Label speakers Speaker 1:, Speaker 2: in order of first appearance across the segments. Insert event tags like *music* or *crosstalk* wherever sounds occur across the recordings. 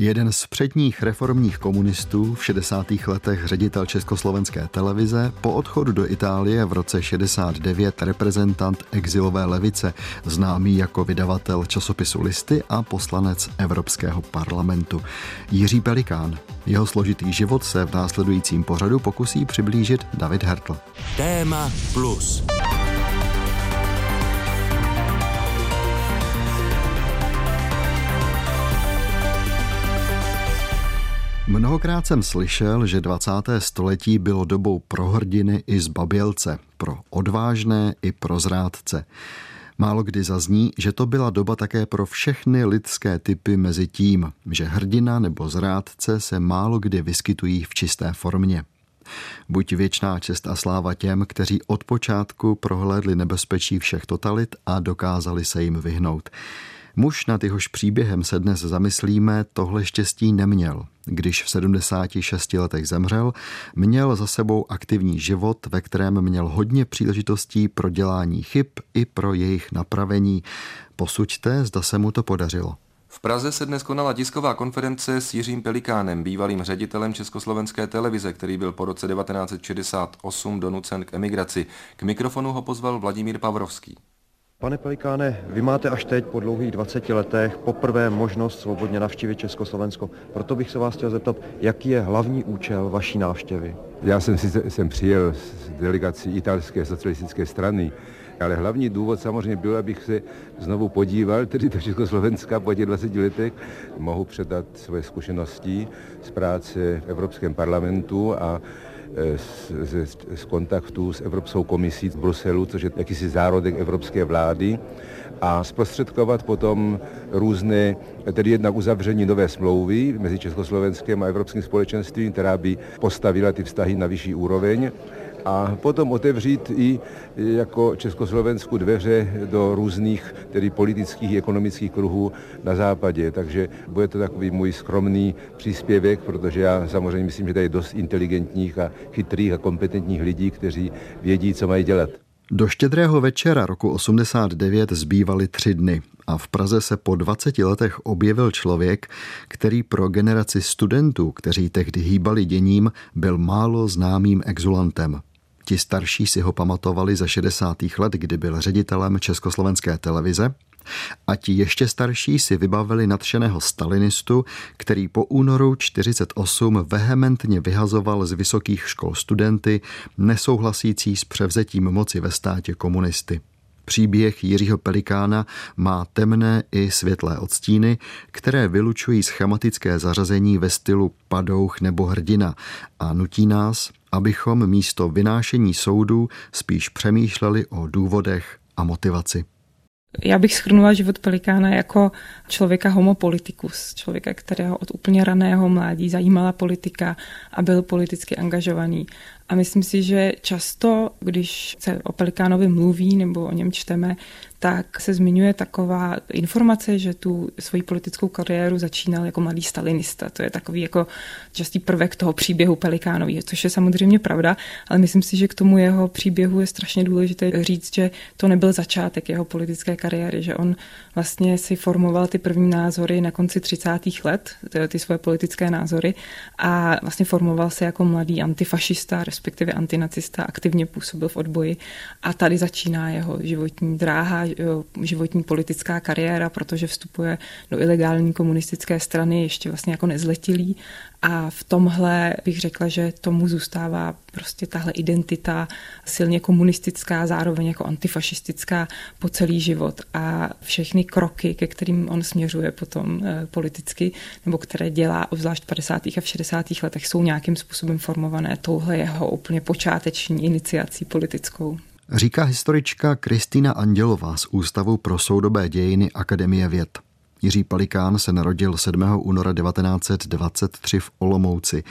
Speaker 1: Jeden z předních reformních komunistů v 60. letech ředitel Československé televize, po odchodu do Itálie v roce 69 reprezentant exilové levice, známý jako vydavatel časopisu Listy a poslanec Evropského parlamentu. Jiří Pelikán. Jeho složitý život se v následujícím pořadu pokusí přiblížit David Hertl. Téma plus. Mnohokrát jsem slyšel, že 20. století bylo dobou pro hrdiny i zbabělce, pro odvážné i pro zrádce. Málo kdy zazní, že to byla doba také pro všechny lidské typy mezi tím, že hrdina nebo zrádce se málo kdy vyskytují v čisté formě. Buď věčná čest a sláva těm, kteří od počátku prohlédli nebezpečí všech totalit a dokázali se jim vyhnout. Muž, nad jehož příběhem se dnes zamyslíme, tohle štěstí neměl. Když v 76 letech zemřel, měl za sebou aktivní život, ve kterém měl hodně příležitostí pro dělání chyb i pro jejich napravení. Posuďte, zda se mu to podařilo.
Speaker 2: V Praze se dnes konala tisková konference s Jiřím Pelikánem, bývalým ředitelem Československé televize, který byl po roce 1968 donucen k emigraci. K mikrofonu ho pozval Vladimír Pavrovský.
Speaker 3: Pane Pelikáne, vy máte až teď po dlouhých 20 letech poprvé možnost svobodně navštívit Československo. Proto bych se vás chtěl zeptat, jaký je hlavní účel vaší návštěvy?
Speaker 4: Já jsem si jsem přijel z delegací italské socialistické strany, ale hlavní důvod samozřejmě byl, abych se znovu podíval, tedy do Československa po těch 20 letech. Mohu předat své zkušenosti z práce v Evropském parlamentu a z, z, z kontaktu s Evropskou komisí v Bruselu, což je jakýsi zárodek evropské vlády a zprostředkovat potom různé, tedy jednak uzavření nové smlouvy mezi Československem a Evropským společenstvím, která by postavila ty vztahy na vyšší úroveň a potom otevřít i jako Československu dveře do různých tedy politických i ekonomických kruhů na západě. Takže bude to takový můj skromný příspěvek, protože já samozřejmě myslím, že tady je dost inteligentních a chytrých a kompetentních lidí, kteří vědí, co mají dělat.
Speaker 1: Do štědrého večera roku 89 zbývaly tři dny a v Praze se po 20 letech objevil člověk, který pro generaci studentů, kteří tehdy hýbali děním, byl málo známým exulantem. Ti starší si ho pamatovali za 60. let, kdy byl ředitelem Československé televize a ti ještě starší si vybavili nadšeného stalinistu, který po únoru 48 vehementně vyhazoval z vysokých škol studenty nesouhlasící s převzetím moci ve státě komunisty. Příběh Jiřího Pelikána má temné i světlé odstíny, které vylučují schematické zařazení ve stylu padouch nebo hrdina a nutí nás, abychom místo vynášení soudů spíš přemýšleli o důvodech a motivaci.
Speaker 5: Já bych schrnula život Pelikána jako člověka homo politicus, člověka, kterého od úplně raného mládí zajímala politika a byl politicky angažovaný. A myslím si, že často, když se o Pelikánovi mluví nebo o něm čteme, tak se zmiňuje taková informace, že tu svoji politickou kariéru začínal jako mladý stalinista. To je takový jako častý prvek toho příběhu Pelikánový, což je samozřejmě pravda, ale myslím si, že k tomu jeho příběhu je strašně důležité říct, že to nebyl začátek jeho politické kariéry, že on vlastně si formoval ty první názory na konci 30. let, ty svoje politické názory a vlastně formoval se jako mladý antifašista, respektive antinacista, aktivně působil v odboji a tady začíná jeho životní dráha, životní politická kariéra, protože vstupuje do ilegální komunistické strany ještě vlastně jako nezletilý a v tomhle bych řekla, že tomu zůstává prostě tahle identita silně komunistická, zároveň jako antifašistická po celý život a všechny kroky, ke kterým on směřuje potom eh, politicky, nebo které dělá obzvlášť v 50. a v 60. letech, jsou nějakým způsobem formované touhle jeho úplně počáteční iniciací politickou.
Speaker 1: Říká historička Kristýna Andělová z Ústavu pro soudobé dějiny Akademie věd. Jiří Palikán se narodil 7. února 1923 v Olomouci.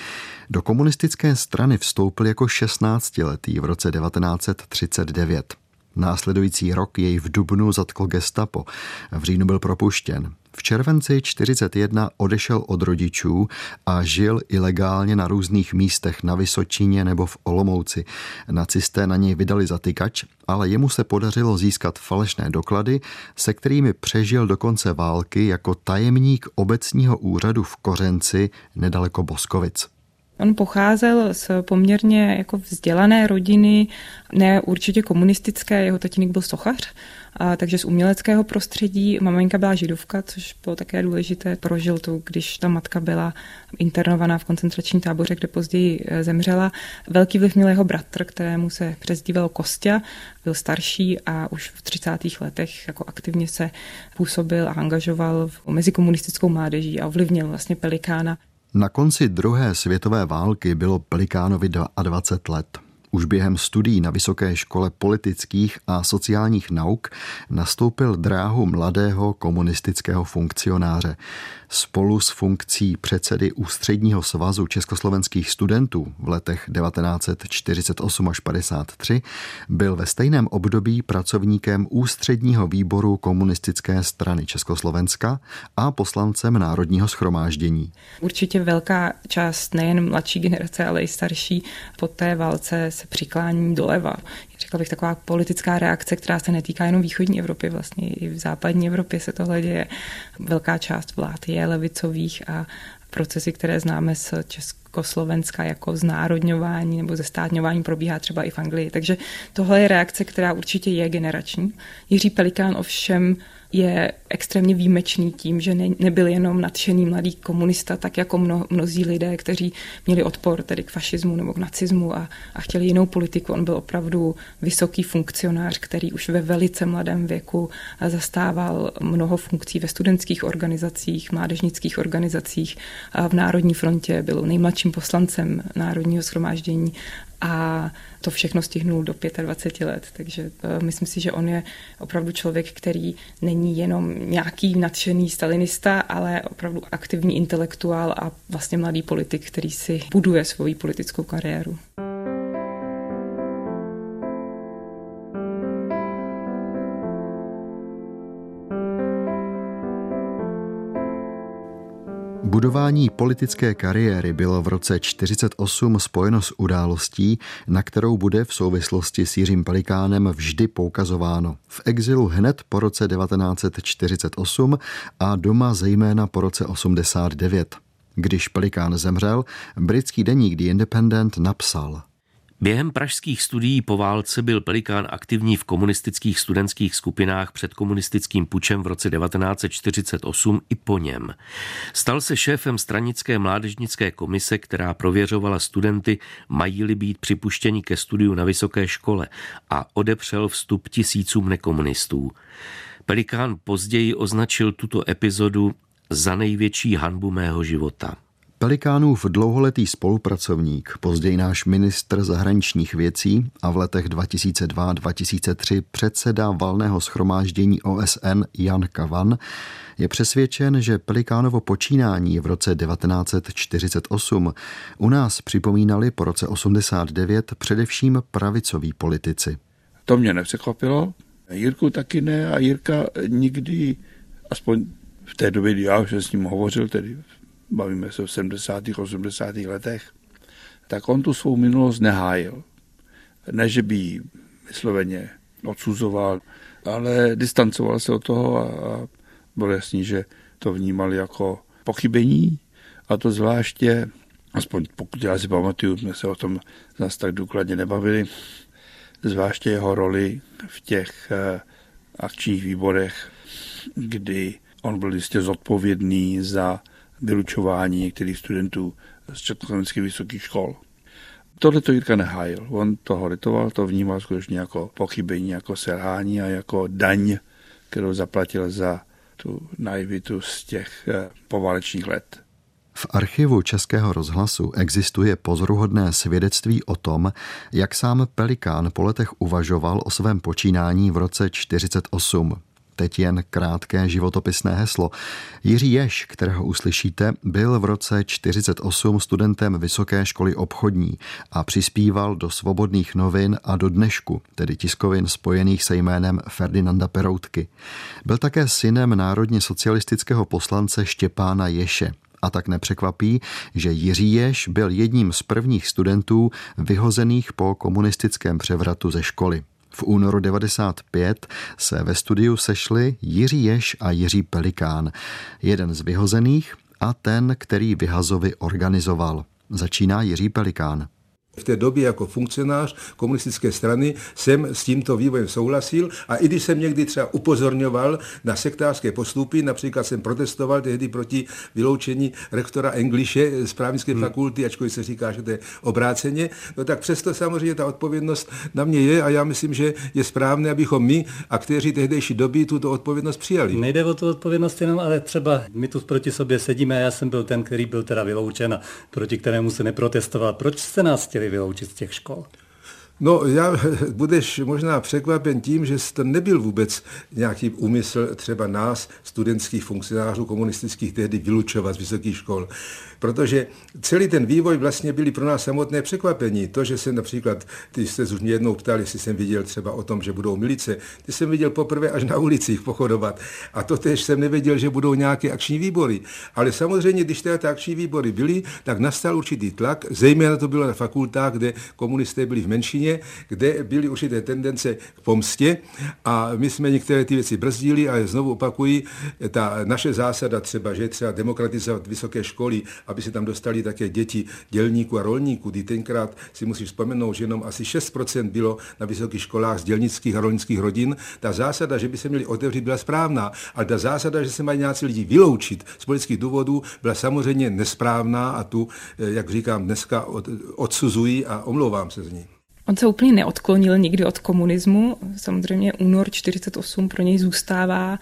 Speaker 1: Do komunistické strany vstoupil jako 16-letý v roce 1939. Následující rok jej v Dubnu zatkl gestapo. V říjnu byl propuštěn. V červenci 41 odešel od rodičů a žil ilegálně na různých místech na Vysočině nebo v Olomouci. Nacisté na něj vydali zatykač, ale jemu se podařilo získat falešné doklady, se kterými přežil do konce války jako tajemník obecního úřadu v Kořenci nedaleko Boskovic.
Speaker 5: On pocházel z poměrně jako vzdělané rodiny, ne určitě komunistické, jeho tatínek byl sochař, a takže z uměleckého prostředí. Maminka byla židovka, což bylo také důležité. Prožil to, když ta matka byla internovaná v koncentrační táboře, kde později e, zemřela. Velký vliv měl jeho bratr, kterému se přezdíval Kostya, byl starší a už v 30. letech jako aktivně se působil a angažoval mezi komunistickou mládeží a ovlivnil vlastně Pelikána.
Speaker 1: Na konci druhé světové války bylo Pelikánovi 22 let. Už během studií na Vysoké škole politických a sociálních nauk nastoupil dráhu mladého komunistického funkcionáře. Spolu s funkcí předsedy Ústředního svazu československých studentů v letech 1948 až 53 byl ve stejném období pracovníkem Ústředního výboru komunistické strany Československa a poslancem Národního schromáždění.
Speaker 5: Určitě velká část nejen mladší generace, ale i starší po té válce se přiklání doleva. Řekla bych taková politická reakce, která se netýká jenom východní Evropy, vlastně i v západní Evropě se tohle děje. Velká část vlád je levicových a procesy, které známe z Československa jako znárodňování nebo zestátňování probíhá třeba i v Anglii. Takže tohle je reakce, která určitě je generační. Jiří Pelikán ovšem je extrémně výjimečný tím, že ne, nebyl jenom nadšený mladý komunista, tak jako mno, mnozí lidé, kteří měli odpor tedy k fašismu nebo k nacismu a, a chtěli jinou politiku. On byl opravdu vysoký funkcionář, který už ve velice mladém věku zastával mnoho funkcí ve studentských organizacích, mládežnických organizacích. A v Národní frontě byl nejmladším poslancem Národního schromáždění a to všechno stihnul do 25 let. Takže uh, myslím si, že on je opravdu člověk, který není jenom nějaký nadšený stalinista, ale opravdu aktivní intelektuál a vlastně mladý politik, který si buduje svoji politickou kariéru.
Speaker 1: Budování politické kariéry bylo v roce 1948 spojeno s událostí, na kterou bude v souvislosti s Jiřím Pelikánem vždy poukazováno. V exilu hned po roce 1948 a doma zejména po roce 89. Když Pelikán zemřel, britský deník The Independent napsal –
Speaker 6: Během pražských studií po válce byl Pelikán aktivní v komunistických studentských skupinách před komunistickým pučem v roce 1948 i po něm. Stal se šéfem stranické mládežnické komise, která prověřovala studenty, mají-li být připuštěni ke studiu na vysoké škole a odepřel vstup tisícům nekomunistů. Pelikán později označil tuto epizodu za největší hanbu mého života.
Speaker 1: Pelikánův dlouholetý spolupracovník, později náš ministr zahraničních věcí a v letech 2002-2003 předseda valného schromáždění OSN Jan Kavan, je přesvědčen, že Pelikánovo počínání v roce 1948 u nás připomínali po roce 89 především pravicoví politici.
Speaker 7: To mě nepřekvapilo, Jirku taky ne a Jirka nikdy, aspoň v té době, kdy já už s ním hovořil, tedy bavíme se v 70. 80. letech, tak on tu svou minulost nehájil. Ne, že by ji vysloveně odsuzoval, ale distancoval se od toho a, bylo jasný, že to vnímal jako pochybení a to zvláště, aspoň pokud já si pamatuju, jsme se o tom zase tak důkladně nebavili, zvláště jeho roli v těch eh, akčních výborech, kdy on byl jistě zodpovědný za vylučování některých studentů z československých vysokých škol. Tohle to Jirka nehájil. On toho litoval, to vnímal skutečně jako pochybení, jako selhání a jako daň, kterou zaplatil za tu naivitu z těch eh, poválečných let.
Speaker 1: V archivu Českého rozhlasu existuje pozoruhodné svědectví o tom, jak sám Pelikán po letech uvažoval o svém počínání v roce 48. Teď jen krátké životopisné heslo. Jiří Ješ, kterého uslyšíte, byl v roce 48 studentem Vysoké školy obchodní a přispíval do svobodných novin a do dnešku, tedy tiskovin spojených se jménem Ferdinanda Peroutky. Byl také synem národně socialistického poslance Štěpána Ješe, a tak nepřekvapí, že Jiří Ješ byl jedním z prvních studentů vyhozených po komunistickém převratu ze školy. V únoru 95 se ve studiu sešli Jiří Ješ a Jiří Pelikán, jeden z vyhozených a ten, který vyhazovi organizoval. Začíná Jiří Pelikán.
Speaker 8: V té době jako funkcionář komunistické strany jsem s tímto vývojem souhlasil a i když jsem někdy třeba upozorňoval na sektářské postupy, například jsem protestoval tehdy proti vyloučení rektora Engliše z právnické hmm. fakulty, ačkoliv se říká, že to je obráceně, no tak přesto samozřejmě ta odpovědnost na mě je a já myslím, že je správné, abychom my, aktéři tehdejší doby, tuto odpovědnost přijali.
Speaker 9: Nejde o tu odpovědnost jenom, ale třeba my tu proti sobě sedíme a já jsem byl ten, který byl teda vyloučen a proti kterému se neprotestoval. Proč jste nás chtěli vyloučit z těch škol?
Speaker 8: No, já *laughs* budeš možná překvapen tím, že to nebyl vůbec nějaký úmysl třeba nás, studentských funkcionářů komunistických, tehdy vylučovat z vysokých škol protože celý ten vývoj vlastně byly pro nás samotné překvapení. To, že se například, ty jste už mě jednou ptali, jestli jsem viděl třeba o tom, že budou milice, ty jsem viděl poprvé až na ulicích pochodovat. A to tež jsem nevěděl, že budou nějaké akční výbory. Ale samozřejmě, když ty akční výbory byly, tak nastal určitý tlak, zejména to bylo na fakultách, kde komunisté byli v menšině, kde byly určité tendence k pomstě a my jsme některé ty věci brzdili, ale znovu opakuji, ta naše zásada třeba, že třeba demokratizovat vysoké školy aby se tam dostali také děti dělníků a rolníků, kdy tenkrát si musíš vzpomenout, že jenom asi 6% bylo na vysokých školách z dělnických a rolnických rodin. Ta zásada, že by se měli otevřít, byla správná, ale ta zásada, že se mají nějací lidi vyloučit z politických důvodů, byla samozřejmě nesprávná a tu, eh, jak říkám, dneska odsuzují a omlouvám se z ní.
Speaker 5: On se úplně neodklonil nikdy od komunismu. Samozřejmě únor 48 pro něj zůstává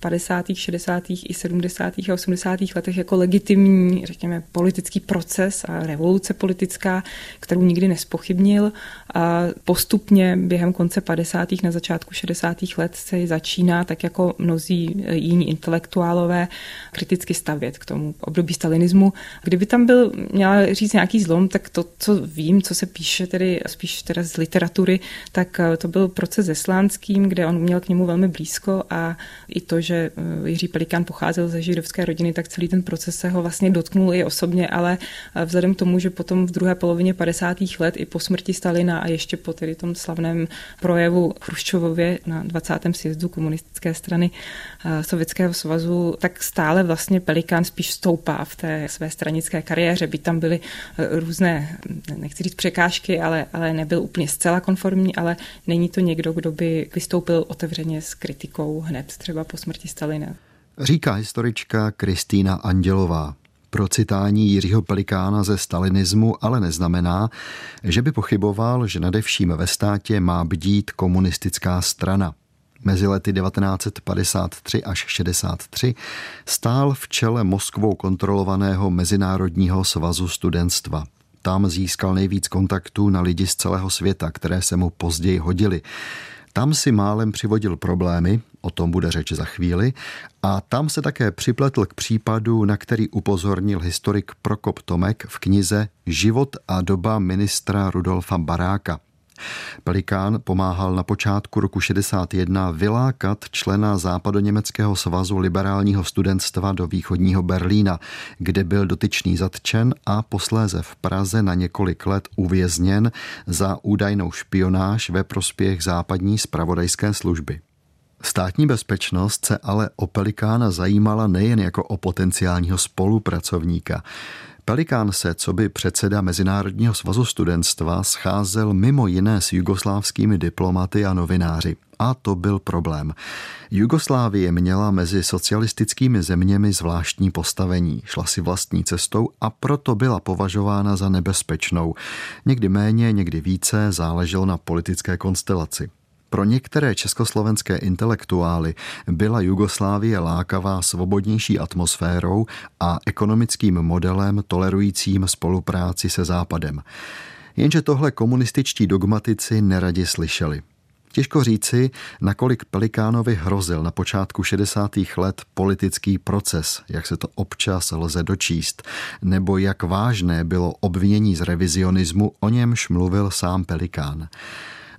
Speaker 5: 50., 60. i 70. a 80. letech jako legitimní, řekněme, politický proces a revoluce politická, kterou nikdy nespochybnil. A postupně během konce 50. na začátku 60. let se začíná, tak jako mnozí jiní intelektuálové, kriticky stavět k tomu období stalinismu. Kdyby tam byl, měla říct nějaký zlom, tak to, co vím, co se píše tedy spíš teda z literatury, tak to byl proces zeslánským, kde on měl k němu velmi blízko a i to, že eh, Jiří Pelikán pocházel ze židovské rodiny, tak celý ten proces se ho vlastně dotknul i osobně, ale eh, vzhledem k tomu, že potom v druhé polovině 50. let i po smrti Stalina a ještě po tedy tom slavném projevu Chruščovově na 20. sjezdu komunistické strany eh, Sovětského svazu, tak stále vlastně Pelikán spíš stoupá v té své stranické kariéře, by tam byly různé, nechci říct překážky, ale, ale nebyl úplně zcela konformní, ale není to někdo, kdo by vystoupil otevřeně s kritikou hned třeba po smrti Stalina.
Speaker 1: Říká historička Kristýna Andělová. Procitání Jiřího Pelikána ze stalinismu ale neznamená, že by pochyboval, že nadevším ve státě má bdít komunistická strana. Mezi lety 1953 až 63 stál v čele Moskvou kontrolovaného Mezinárodního svazu studentstva. Tam získal nejvíc kontaktů na lidi z celého světa, které se mu později hodili. Tam si málem přivodil problémy, o tom bude řeč za chvíli, a tam se také připletl k případu, na který upozornil historik Prokop Tomek v knize Život a doba ministra Rudolfa Baráka. Pelikán pomáhal na počátku roku 61 vylákat člena západoněmeckého svazu liberálního studentstva do východního Berlína, kde byl dotyčný zatčen a posléze v Praze na několik let uvězněn za údajnou špionáž ve prospěch západní spravodajské služby. Státní bezpečnost se ale o Pelikána zajímala nejen jako o potenciálního spolupracovníka. Pelikán se, co by předseda Mezinárodního svazu studentstva, scházel mimo jiné s jugoslávskými diplomaty a novináři. A to byl problém. Jugoslávie měla mezi socialistickými zeměmi zvláštní postavení, šla si vlastní cestou a proto byla považována za nebezpečnou. Někdy méně, někdy více záleželo na politické konstelaci. Pro některé československé intelektuály byla Jugoslávie lákavá svobodnější atmosférou a ekonomickým modelem tolerujícím spolupráci se Západem. Jenže tohle komunističtí dogmatici neradě slyšeli. Těžko říci, nakolik Pelikánovi hrozil na počátku 60. let politický proces, jak se to občas lze dočíst, nebo jak vážné bylo obvinění z revizionismu, o němž mluvil sám Pelikán.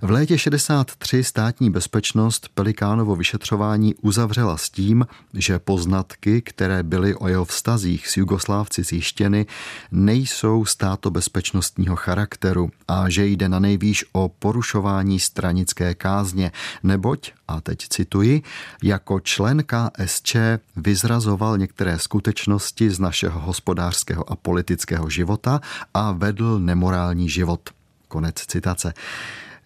Speaker 1: V létě 63 státní bezpečnost Pelikánovo vyšetřování uzavřela s tím, že poznatky, které byly o jeho vztazích s Jugoslávci zjištěny, nejsou státobezpečnostního charakteru a že jde na nejvýš o porušování stranické kázně, neboť, a teď cituji, jako člen KSČ vyzrazoval některé skutečnosti z našeho hospodářského a politického života a vedl nemorální život. Konec citace.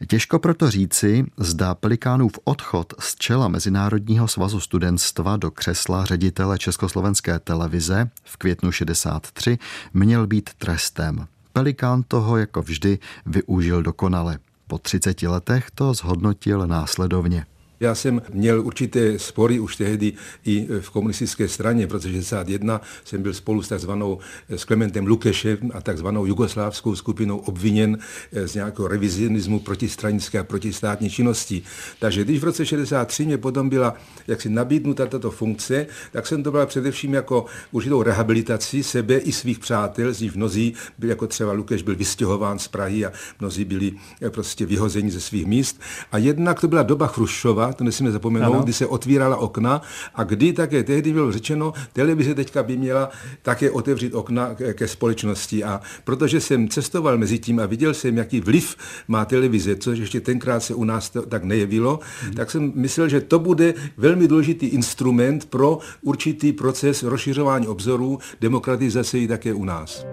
Speaker 1: Těžko proto říci, zda Pelikánův odchod z čela Mezinárodního svazu studentstva do křesla ředitele Československé televize v květnu 63 měl být trestem. Pelikán toho jako vždy využil dokonale. Po 30 letech to zhodnotil následovně.
Speaker 8: Já jsem měl určité spory už tehdy i v komunistické straně. Roce 61 jsem byl spolu s takzvanou s Klementem Lukešem a takzvanou jugoslávskou skupinou obviněn eh, z nějakého revizionismu protistranické a protistátní činnosti. Takže když v roce 63 mě potom byla jaksi nabídnuta tato funkce, tak jsem to byla především jako určitou rehabilitaci sebe i svých přátel, z nich mnozí byli jako třeba Lukeš byl vystěhován z Prahy a mnozí byli eh, prostě vyhozeni ze svých míst. A jednak to byla doba Chruščova, to nesmíme zapomenout, ano. kdy se otvírala okna a kdy také tehdy bylo řečeno, televize teďka by měla také otevřít okna ke společnosti. A protože jsem cestoval mezi tím a viděl jsem, jaký vliv má televize, což ještě tenkrát se u nás to, tak nejevilo, hmm. tak jsem myslel, že to bude velmi důležitý instrument pro určitý proces rozšiřování obzorů, demokratizace i také u nás.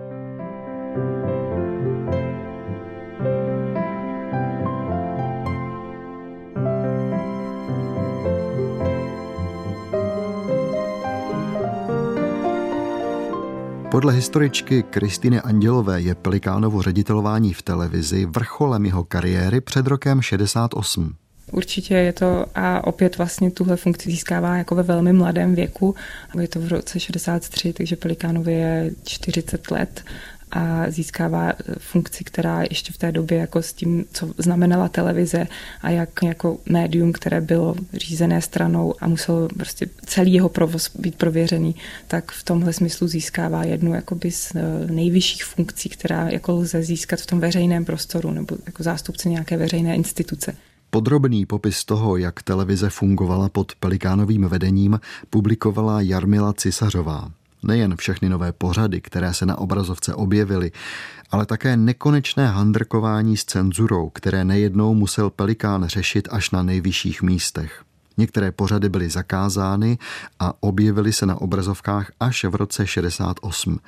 Speaker 1: Podle historičky Kristiny Andělové je Pelikánovo ředitelování v televizi vrcholem jeho kariéry před rokem 68.
Speaker 5: Určitě je to a opět vlastně tuhle funkci získává jako ve velmi mladém věku. Je to v roce 63, takže Pelikánovi je 40 let a získává eh, funkci, která ještě v té době jako s tím, co znamenala televize a jak jako médium, které bylo řízené stranou a musel prostě celý jeho provoz být prověřený, tak v tomhle smyslu získává jednu jakoby z eh, nejvyšších funkcí, která jako lze získat v tom veřejném prostoru nebo jako zástupce nějaké veřejné instituce.
Speaker 1: Podrobný popis toho, jak televize fungovala pod Pelikánovým vedením, publikovala Jarmila Cisařová nejen všechny nové pořady, které se na obrazovce objevily, ale také nekonečné handrkování s cenzurou, které nejednou musel Pelikán řešit až na nejvyšších místech. Některé pořady byly zakázány a objevily se na obrazovkách až v roce 68.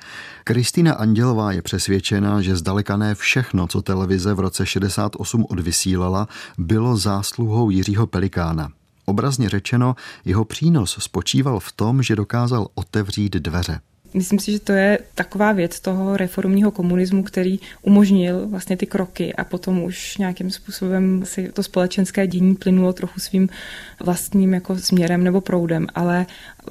Speaker 1: Kristýna Andělová je přesvědčená, že zdaleka ne všechno, co televize v roce 68 odvysílala, bylo zásluhou Jiřího Pelikána. Obrazně řečeno, jeho přínos spočíval v tom, že dokázal otevřít dveře.
Speaker 5: Myslím si, že to je taková věc toho reformního komunismu, který umožnil vlastně ty kroky a potom už nějakým způsobem si to společenské dění plynulo trochu svým vlastním jako směrem nebo proudem, ale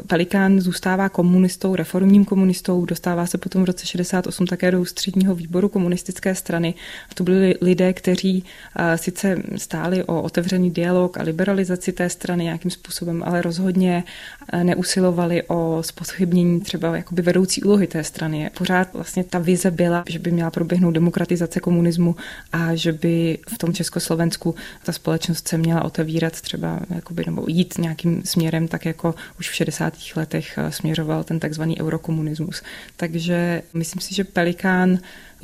Speaker 5: Pelikán zůstává komunistou, reformním komunistou, dostává se potom v roce 68 také do ústředního výboru komunistické strany. To byli lidé, kteří sice stáli o otevřený dialog a liberalizaci té strany nějakým způsobem, ale rozhodně neusilovali o spochybnění třeba jakoby vedoucí úlohy té strany. Pořád vlastně ta vize byla, že by měla proběhnout demokratizace komunismu a že by v tom Československu ta společnost se měla otevírat třeba jakoby, nebo jít nějakým směrem, tak jako už v 60 60. letech eh, směřoval ten takzvaný eurokomunismus. Takže myslím si, že Pelikán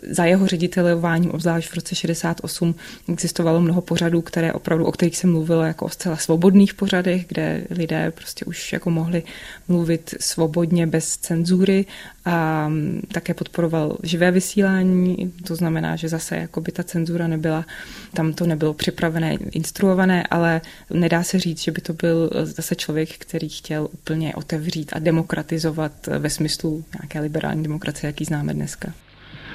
Speaker 5: za jeho ředitelování, obzvlášť v roce 68, existovalo mnoho pořadů, které opravdu, o kterých se mluvilo jako o zcela svobodných pořadech, kde lidé prostě už jako mohli mluvit svobodně bez cenzury a mm, také podporoval živé vysílání, to znamená, že zase jako by ta cenzura nebyla, tam to nebylo připravené, instruované, ale nedá se říct, že by to byl zase člověk, který chtěl úplně otevřít a demokratizovat ve smyslu nějaké liberální demokracie, jaký známe dneska.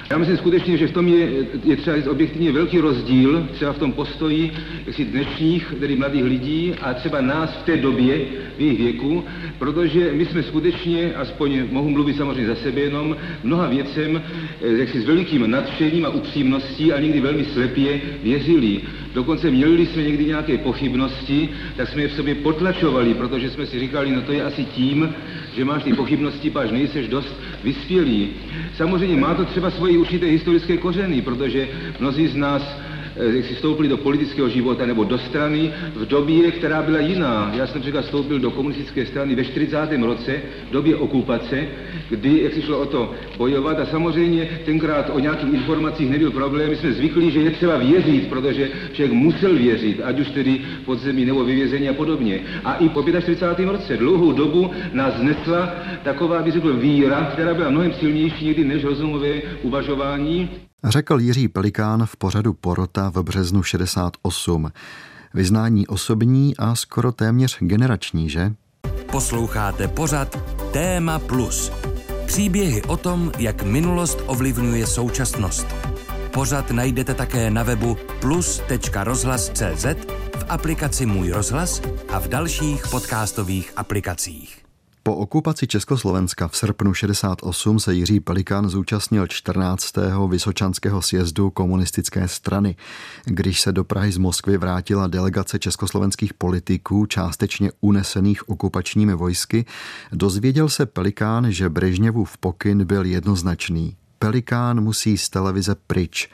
Speaker 10: Já myslím skutečně, že v tom je, je třeba objektivně velký rozdíl, třeba v tom postoji jaksi dnešních, tedy mladých lidí a třeba nás v té době, v jejich věku, protože my jsme skutečně, aspoň mohu mluvit samozřejmě za sebe jenom, mnoha věcem eh, jaksi s velikým nadšením a upřímností a někdy velmi slepě věřili. Dokonce měli jsme někdy nějaké pochybnosti, tak jsme je v sobě potlačovali, protože jsme si říkali, no to je asi tím, že máš ty pochybnosti, páš nejseš dost vyspělý. Samozřejmě má to třeba svoje určité historické kořeny, protože mnozí z nás jak si vstoupili do politického života nebo do strany v době, která byla jiná. Já jsem třeba vstoupil do komunistické strany ve 40. roce, v době okupace, kdy, jak si šlo o to bojovat a samozřejmě tenkrát o nějakých informacích nebyl problém. My jsme zvykli, že je třeba věřit, protože člověk musel věřit, ať už tedy podzemí nebo vyvězení a podobně. A i po 45. roce dlouhou dobu nás znesla taková, by řekl, víra, která byla mnohem silnější někdy než rozumové uvažování.
Speaker 1: Řekl Jiří Pelikán v pořadu Porota v březnu 68. Vyznání osobní a skoro téměř generační, že?
Speaker 11: Posloucháte pořad Téma Plus. Příběhy o tom, jak minulost ovlivňuje současnost. Pořad najdete také na webu plus.rozhlas.cz, v aplikaci Můj rozhlas a v dalších podcastových aplikacích.
Speaker 1: Po okupaci Československa v srpnu 68 se Jiří Pelikán zúčastnil 14. Vysočanského sjezdu komunistické strany. Když se do Prahy z Moskvy vrátila delegace československých politiků, částečně unesených okupačními vojsky, dozvěděl se Pelikán, že Brežněvův pokyn byl jednoznačný. Pelikán musí z televize pryč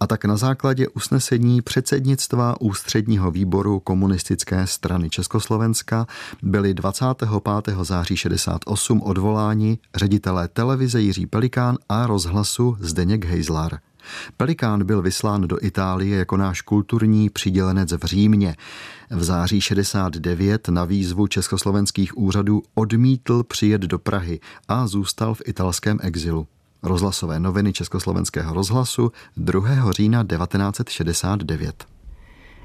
Speaker 1: a tak na základě usnesení předsednictva ústředního výboru komunistické strany Československa byli 25. září 68 odvoláni ředitelé televize Jiří Pelikán a rozhlasu Zdeněk Hejzlar. Pelikán byl vyslán do Itálie jako náš kulturní přidělenec v Římě. V září 69 na výzvu československých úřadů odmítl přijet do Prahy a zůstal v italském exilu. Rozhlasové noviny Československého rozhlasu 2. října 1969.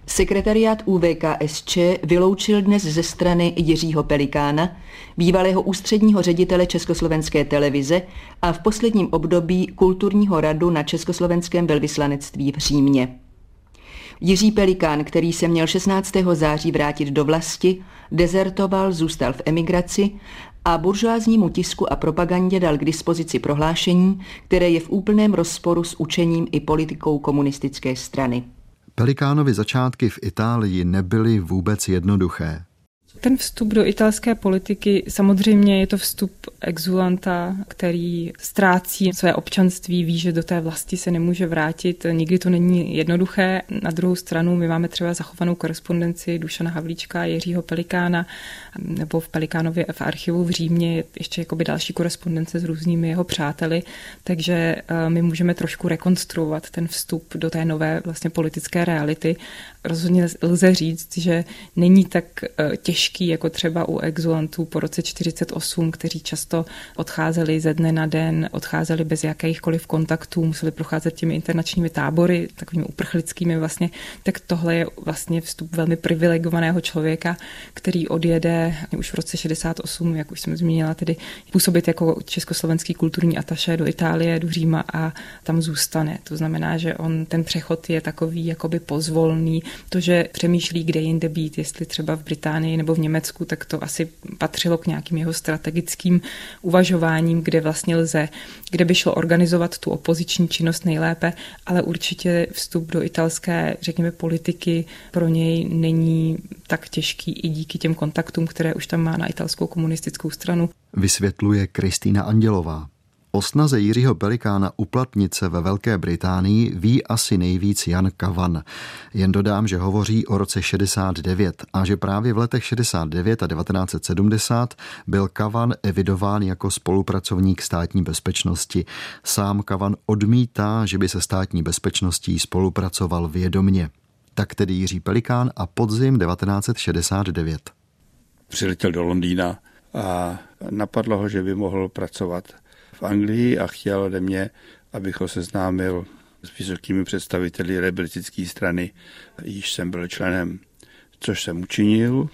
Speaker 12: Sekretariát UVKSČ vyloučil dnes ze strany Jiřího Pelikána, bývalého ústředního ředitele Československé televize a v posledním období kulturního radu na Československém velvyslanectví v Římě. Jiří Pelikán, který se měl 16. září vrátit do vlasti, dezertoval, zůstal v emigraci a buržoáznímu tisku a propagandě dal k dispozici prohlášení, které je v úplném rozporu s učením i politikou komunistické strany.
Speaker 1: Pelikánovi začátky v Itálii nebyly vůbec jednoduché.
Speaker 5: Ten vstup do italské politiky, samozřejmě je to vstup exulanta, který ztrácí své občanství, ví, že do té vlasti se nemůže vrátit. Nikdy to není jednoduché. Na druhou stranu my máme třeba zachovanou korespondenci Dušana Havlíčka, Jiřího Pelikána, nebo v Pelikánově v archivu v Římě ještě jakoby další korespondence s různými jeho přáteli, takže eh, my můžeme trošku rekonstruovat ten vstup do té nové vlastně politické reality. Rozhodně lze říct, že není tak eh, těžký jako třeba u exulantů po roce 48, kteří často odcházeli ze dne na den, odcházeli bez jakýchkoliv kontaktů, museli procházet těmi internačními tábory, takovými uprchlickými vlastně, tak tohle je vlastně vstup velmi privilegovaného člověka, který odjede už v roce 68, jak už jsem zmínila, tedy působit jako československý kulturní ataše do Itálie, do Říma a tam zůstane. To znamená, že on ten přechod je takový jakoby pozvolný. To, že přemýšlí, kde jinde být, jestli třeba v Británii nebo v Německu, tak to asi patřilo k nějakým jeho strategickým uvažováním, kde vlastně lze, kde by šlo organizovat tu opoziční činnost nejlépe, ale určitě vstup do italské, řekněme, politiky pro něj není tak těžký i díky těm kontaktům, které už tam má na italskou komunistickou stranu.
Speaker 1: Vysvětluje Kristýna Andělová. O snaze Jiřího Pelikána uplatnit se ve Velké Británii ví asi nejvíc Jan Kavan. Jen dodám, že hovoří o roce 69 a že právě v letech 69 a 1970 byl Kavan evidován jako spolupracovník státní bezpečnosti. Sám Kavan odmítá, že by se státní bezpečností spolupracoval vědomně. Tak tedy Jiří Pelikán a podzim 1969.
Speaker 7: Přiletěl do Londýna a napadlo ho, že by mohl pracovat v Anglii a chtěl ode mě, abych ho seznámil s vysokými představiteli rebelistické strany, již jsem byl členem, což jsem učinil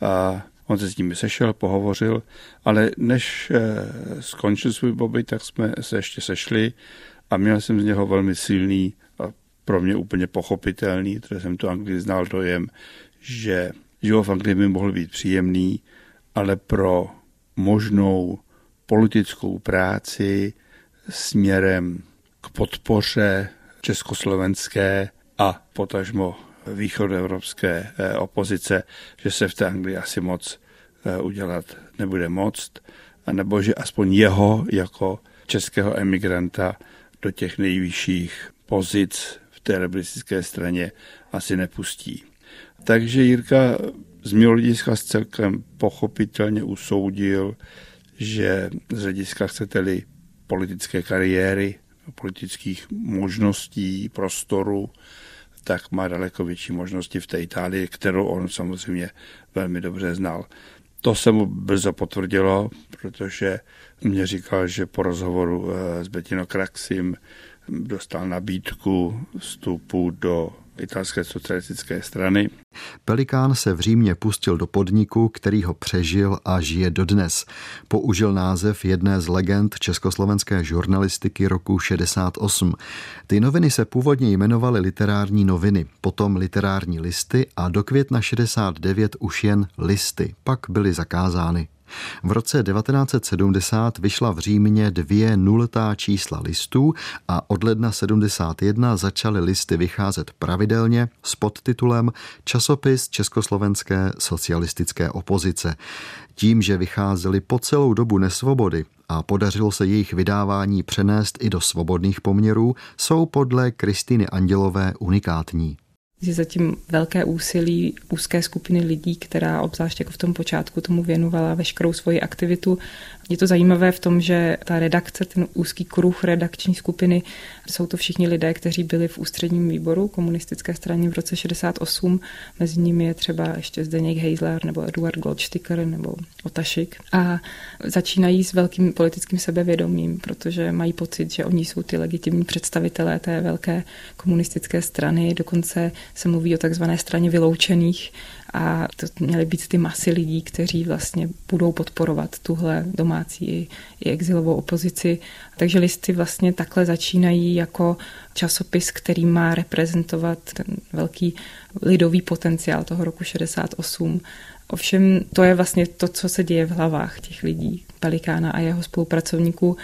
Speaker 7: a on se s nimi sešel, pohovořil, ale než eh, skončil svůj pobyt, tak jsme se ještě sešli a měl jsem z něho velmi silný a pro mě úplně pochopitelný, protože jsem tu Anglii znal dojem, že život v Anglii by mohl být příjemný, ale pro možnou politickou práci směrem k podpoře československé a potažmo východoevropské eh, opozice, že se v té Anglii asi moc eh, udělat nebude moct, nebo že aspoň jeho jako českého emigranta do těch nejvyšších pozic v té rebelistické straně asi nepustí. Takže Jirka z mého hlediska celkem pochopitelně usoudil, že z hlediska chcete-li politické kariéry, politických možností, prostoru, tak má daleko větší možnosti v té Itálii, kterou on samozřejmě velmi dobře znal. To se mu brzo potvrdilo, protože mě říkal, že po rozhovoru eh, s Bettino Kraxim dostal nabídku vstupu do italské socialistické strany.
Speaker 1: Pelikán se v Římě pustil do podniku, který ho přežil a žije dodnes. Použil název jedné z legend československé žurnalistiky roku 68. Ty noviny se původně jmenovaly literární noviny, potom literární listy a do května 69 už jen listy, pak byly zakázány. V roce 1970 vyšla v Římě dvě nultá čísla listů a od ledna 71 začaly listy vycházet pravidelně s podtitulem Časopis Československé socialistické opozice. Tím, že vycházely po celou dobu nesvobody a podařilo se jejich vydávání přenést i do svobodných poměrů, jsou podle Kristiny Andělové unikátní
Speaker 5: je zatím velké úsilí úzké skupiny lidí, která obzvlášť jako v tom počátku tomu věnovala veškerou svoji aktivitu je to zajímavé v tom, že ta redakce, ten úzký kruh redakční skupiny, jsou to všichni lidé, kteří byli v ústředním výboru komunistické strany v roce 68. Mezi nimi je třeba ještě Zdeněk Heisler nebo Eduard Goldsticker nebo Otašik. A začínají s velkým politickým sebevědomím, protože mají pocit, že oni jsou ty legitimní představitelé té velké komunistické strany. Dokonce se mluví o takzvané straně vyloučených, a to měly být ty masy lidí, kteří vlastně budou podporovat tuhle domácí i, i exilovou opozici. Takže listy vlastně takhle začínají jako časopis, který má reprezentovat ten velký lidový potenciál toho roku 68. Ovšem to je vlastně to, co se děje v hlavách těch lidí, Pelikána a jeho spolupracovníků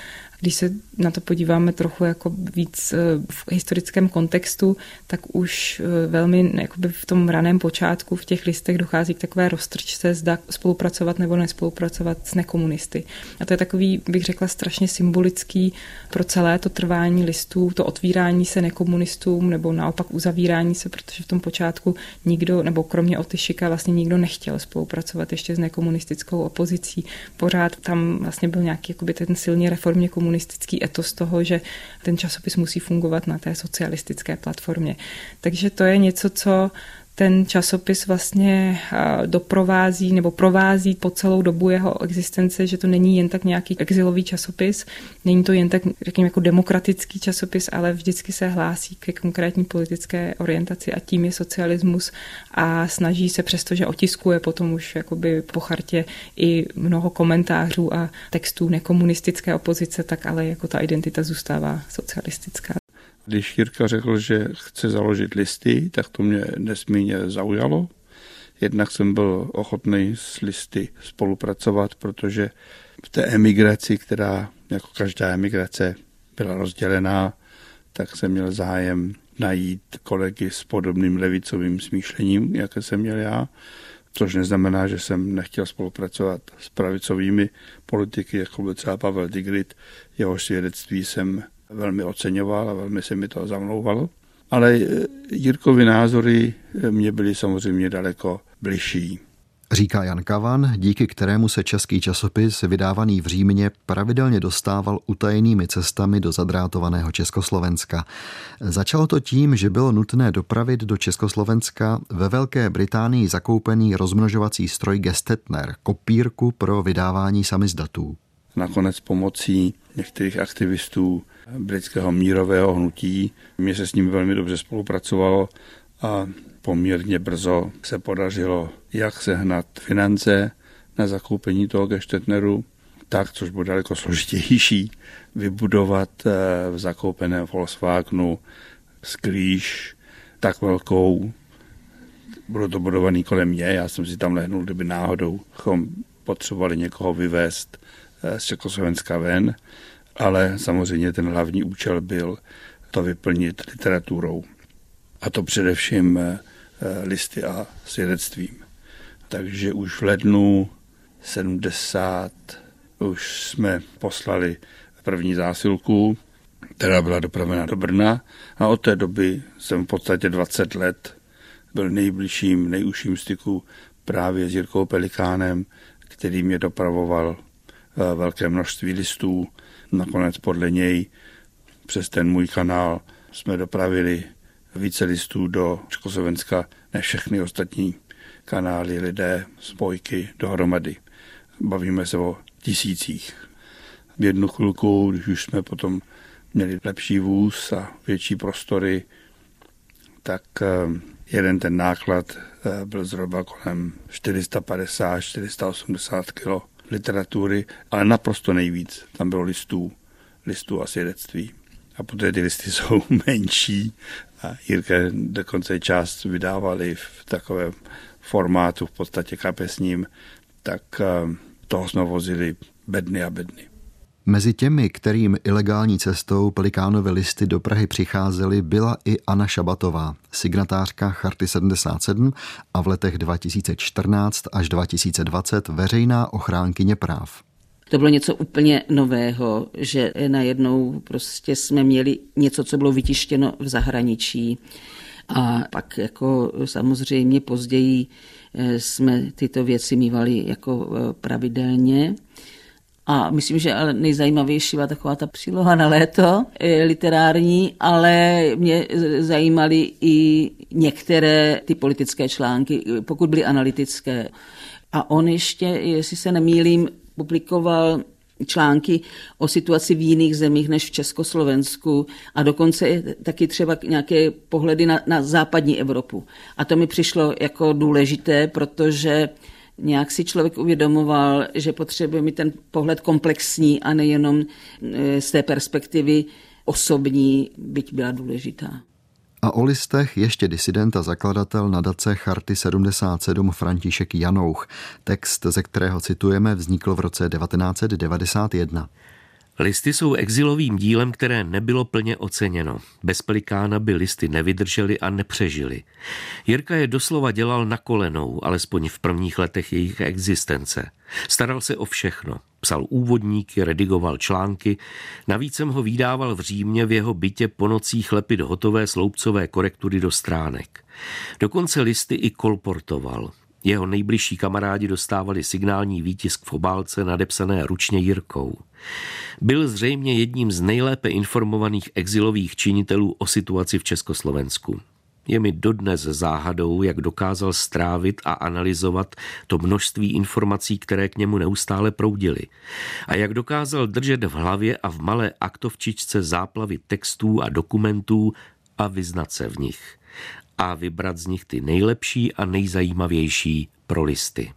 Speaker 5: když se na to podíváme trochu jako víc eh, v historickém kontextu, tak už eh, velmi v tom raném počátku v těch listech dochází k takové roztrčce, zda spolupracovat nebo nespolupracovat s nekomunisty. A to je takový, bych řekla, strašně symbolický pro celé to trvání listů, to otvírání se nekomunistům nebo naopak uzavírání se, protože v tom počátku nikdo, nebo kromě Otyšika vlastně nikdo nechtěl spolupracovat ještě s nekomunistickou opozicí. Pořád tam vlastně byl nějaký jakoby ten silně reformně komunistický komunistický etos toho, že ten časopis musí fungovat na té socialistické platformě. Takže to je něco, co ten časopis vlastně doprovází nebo provází po celou dobu jeho existence, že to není jen tak nějaký exilový časopis, není to jen tak, řekněme, jako demokratický časopis, ale vždycky se hlásí ke konkrétní politické orientaci a tím je socialismus a snaží se přesto, že otiskuje potom už jakoby po chartě i mnoho komentářů a textů nekomunistické opozice, tak ale jako ta identita zůstává socialistická.
Speaker 7: Když Jirka řekl, že chce založit listy, tak to mě nesmírně zaujalo. Jednak jsem byl ochotný s listy spolupracovat, protože v té emigraci, která jako každá emigrace byla rozdělená, tak jsem měl zájem najít kolegy s podobným levicovým smýšlením, jaké jsem měl já, což neznamená, že jsem nechtěl spolupracovat s pravicovými politiky, jako byl třeba Pavel Tigrit, jeho svědectví jsem velmi oceňoval a velmi se mi to zamlouvalo. Ale eh, Jirkovi názory eh, mě byly samozřejmě daleko bližší.
Speaker 1: Říká Jan Kavan, díky kterému se český časopis vydávaný v Římě pravidelně dostával utajenými cestami do zadrátovaného Československa. Začalo to tím, že bylo nutné dopravit do Československa ve Velké Británii zakoupený rozmnožovací stroj Gestetner, kopírku pro vydávání samizdatů.
Speaker 7: Nakonec pomocí některých aktivistů britského mírového hnutí. Mně se s ním velmi dobře spolupracovalo a poměrně brzo se podařilo jak sehnat finance na zakoupení toho Gestetneru, tak, což bude daleko složitější, vybudovat eh, v zakoupeném Volkswagenu sklíž tak velkou, bylo to budovaný kolem mě, já jsem si tam lehnul, kdyby náhodou potřebovali někoho vyvést z Čekoslovenska ven, ale samozřejmě ten hlavní účel byl to vyplnit literaturou. A to především eh, listy a svědectvím. Takže už v lednu 70 už jsme poslali první zásilku, která byla dopravena do Brna a od té doby jsem v podstatě 20 let byl nejbližším, nejužším styku právě s Jirkou Pelikánem, který mě dopravoval eh, velké množství listů. Nakonec podle něj přes ten můj kanál jsme dopravili více listů do Československa než všechny ostatní kanály, lidé, spojky dohromady. Bavíme se o tisících. V jednu chvilku, když už jsme potom měli lepší vůz a větší prostory, tak eh, jeden ten náklad eh, byl zhruba kolem 450-480 kg literatury, ale naprosto nejvíc tam bylo listů, listů a svědectví. A poté ty listy *laughs* jsou menší a Jirka dokonce část vydávali v takovém formátu v podstatě kapesním, tak eh, toho jsme vozili bedny a bedny.
Speaker 1: Mezi těmi, kterým ilegální cestou Pelikánovy listy do Prahy přicházely, byla i Anna Šabatová, signatářka Charty 77 a v letech 2014 až 2020 veřejná ochránkyně práv.
Speaker 13: To bylo něco úplně nového, že najednou prostě jsme měli něco, co bylo vytištěno v zahraničí. A pak jako samozřejmě později eh, jsme tyto věci mývali jako eh, pravidelně. A myslím, že nejzajímavější byla taková ta příloha na léto eh, literární, ale mě zajímaly i některé ty politické články, pokud byly analytické. A on ještě, jestli se nemýlím, publikoval články o situaci v jiných zemích než v Československu a dokonce taky třeba nějaké pohledy na, na západní Evropu. A to mi přišlo jako důležité, protože nějak si člověk uvědomoval, že potřebuje mít ten pohled komplexní a nejenom e, z té perspektivy osobní, byť byla důležitá.
Speaker 1: A o listech ještě disident a zakladatel nadace Charty 77 František Janouch. Text, ze kterého citujeme, vznikl v roce 1991.
Speaker 6: Listy jsou exilovým dílem, které nebylo plně oceněno. Bez Pelikána by listy nevydržely a nepřežily. Jirka je doslova dělal na kolenou, alespoň v prvních letech jejich existence. Staral se o všechno. Psal úvodníky, redigoval články, navíc jsem ho vydával v Římě v jeho bytě po nocích lepit hotové sloupcové korektury do stránek. Dokonce listy i kolportoval. Jeho nejbližší kamarádi dostávali signální výtisk v obálce nadepsané ručně Jirkou. Byl zřejmě jedním z nejlépe informovaných exilových činitelů o situaci v Československu. Je mi dodnes záhadou, jak dokázal strávit a analyzovat to množství informací, které k němu neustále proudily. A jak dokázal držet v hlavě a v malé aktovčičce záplavy textů a dokumentů a vyznat se v nich. A vybrat z nich ty nejlepší a nejzajímavější pro listy.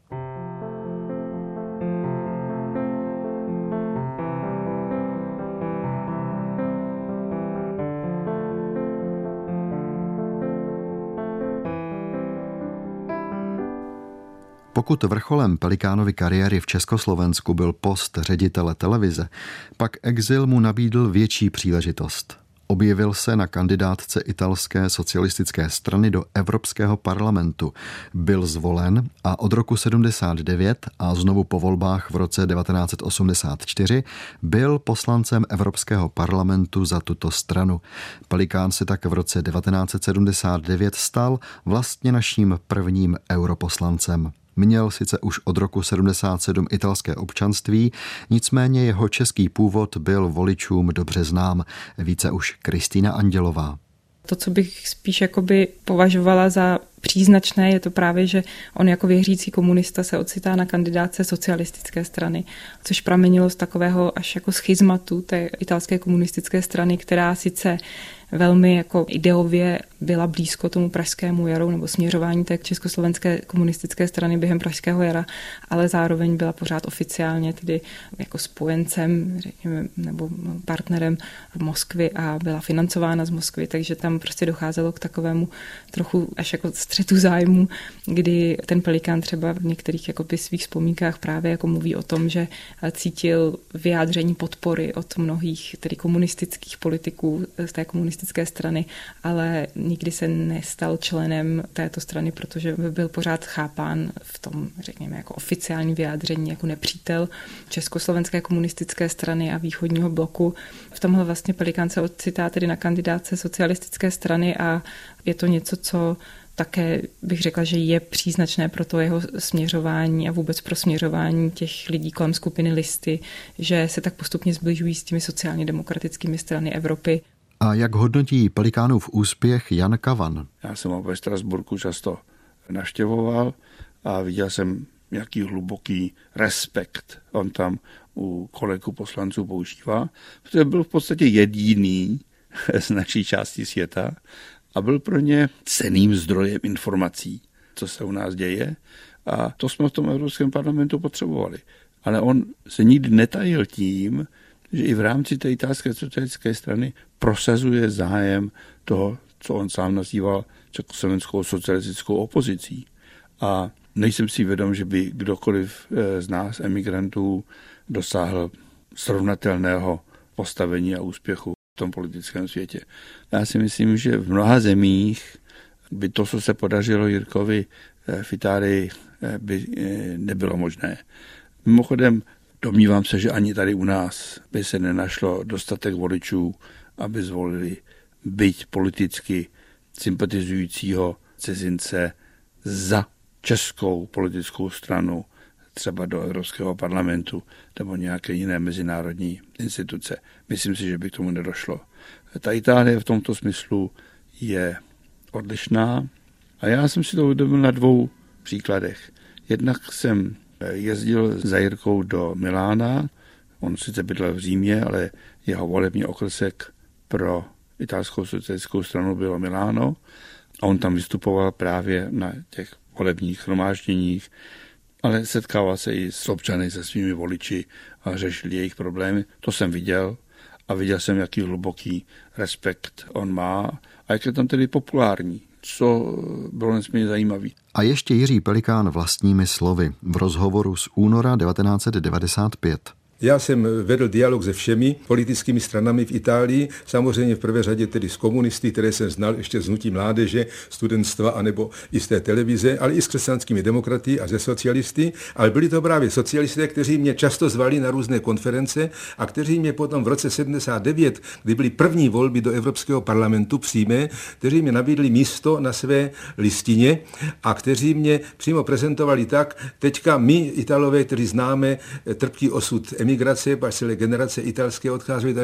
Speaker 1: Pokud vrcholem Pelikánovy kariéry v Československu byl post ředitele televize, pak exil mu nabídl větší příležitost. Objevil se na kandidátce italské socialistické strany do Evropského parlamentu. Byl zvolen a od roku 79 a znovu po volbách v roce 1984 byl poslancem Evropského parlamentu za tuto stranu. Pelikán se tak v roce 1979 stal vlastně naším prvním europoslancem. Měl sice už od roku 77 italské občanství, nicméně jeho český původ byl voličům dobře znám. Více už Kristýna Andělová.
Speaker 5: To, co bych spíš jakoby považovala za příznačné, je to právě, že on jako věřící komunista se ocitá na kandidáce socialistické strany, což pramenilo z takového až jako schizmatu té italské komunistické strany, která sice velmi jako ideově byla blízko tomu pražskému jaru nebo směřování té československé komunistické strany během pražského jara, ale zároveň byla pořád oficiálně tedy jako spojencem řekněme, nebo partnerem v Moskvě a byla financována z Moskvy, takže tam prostě docházelo k takovému trochu až jako střetu zájmu, kdy ten Pelikán třeba v některých jakoby svých vzpomínkách právě jako mluví o tom, že cítil vyjádření podpory od mnohých tedy komunistických politiků z té komunistické strany, ale nikdy se nestal členem této strany, protože by byl pořád chápán v tom, řekněme, jako oficiální vyjádření jako nepřítel Československé komunistické strany a východního bloku. V tomhle vlastně Pelikán se ocitá tedy na kandidáce socialistické strany a je to něco, co také bych řekla, že je příznačné pro to jeho směřování a vůbec pro směřování těch lidí kolem skupiny listy, že se tak postupně zbližují s těmi sociálně demokratickými strany Evropy.
Speaker 1: A jak hodnotí Pelikánův úspěch Jan Kavan?
Speaker 7: Já jsem ho ve Strasburku často naštěvoval a viděl jsem, jaký hluboký respekt on tam u kolegů poslanců používá, protože byl v podstatě jediný *laughs* z naší části světa a byl pro ně ceným zdrojem informací, co se u nás děje. A to jsme v tom Evropském parlamentu potřebovali. Ale on se nikdy netajil tím, že i v rámci té italské socialistické strany prosazuje zájem toho, co on sám nazýval československou socialistickou opozicí. A nejsem si vědom, že by kdokoliv eh, z nás, emigrantů, dosáhl srovnatelného postavení a úspěchu v tom politickém světě. Já si myslím, že v mnoha zemích by to, co se podařilo Jirkovi eh, v Itálii, eh, by nebylo možné. Mimochodem, domnívám se, že ani tady u nás by se nenašlo dostatek voličů, aby zvolili byť politicky sympatizujícího cizince za českou politickou stranu, třeba do Evropského parlamentu nebo nějaké jiné mezinárodní instituce. Myslím si, že by k tomu nedošlo. Ta Itálie v tomto smyslu je odlišná a já jsem si to uvědomil na dvou příkladech. Jednak jsem jezdil za Jirkou do Milána, on sice bydlel v Římě, ale jeho volební okrsek pro italskou socialistickou stranu bylo Miláno. A on tam vystupoval právě na těch volebních shromážděních, ale setkával se i s občany, se svými voliči a řešil jejich problémy. To jsem viděl a viděl jsem, jaký hluboký respekt on má a jak je tam tedy populární co bylo nesmírně zajímavé.
Speaker 1: A ještě Jiří Pelikán vlastními slovy v rozhovoru z února 1995.
Speaker 8: Já jsem vedl dialog se všemi politickými stranami v Itálii, samozřejmě v prvé řadě tedy s komunisty, které jsem znal ještě z hnutí mládeže, studentstva anebo i z té televize, ale i s křesťanskými demokraty a ze socialisty. Ale byli to právě socialisté, kteří mě často zvali na různé konference a kteří mě potom v roce 79, kdy byly první volby do Evropského parlamentu přímé, kteří mě nabídli místo na své listině a kteří mě přímo prezentovali tak, teďka my, Italové, kteří známe trpký osud emigrace, pak celé generace italské odcházely,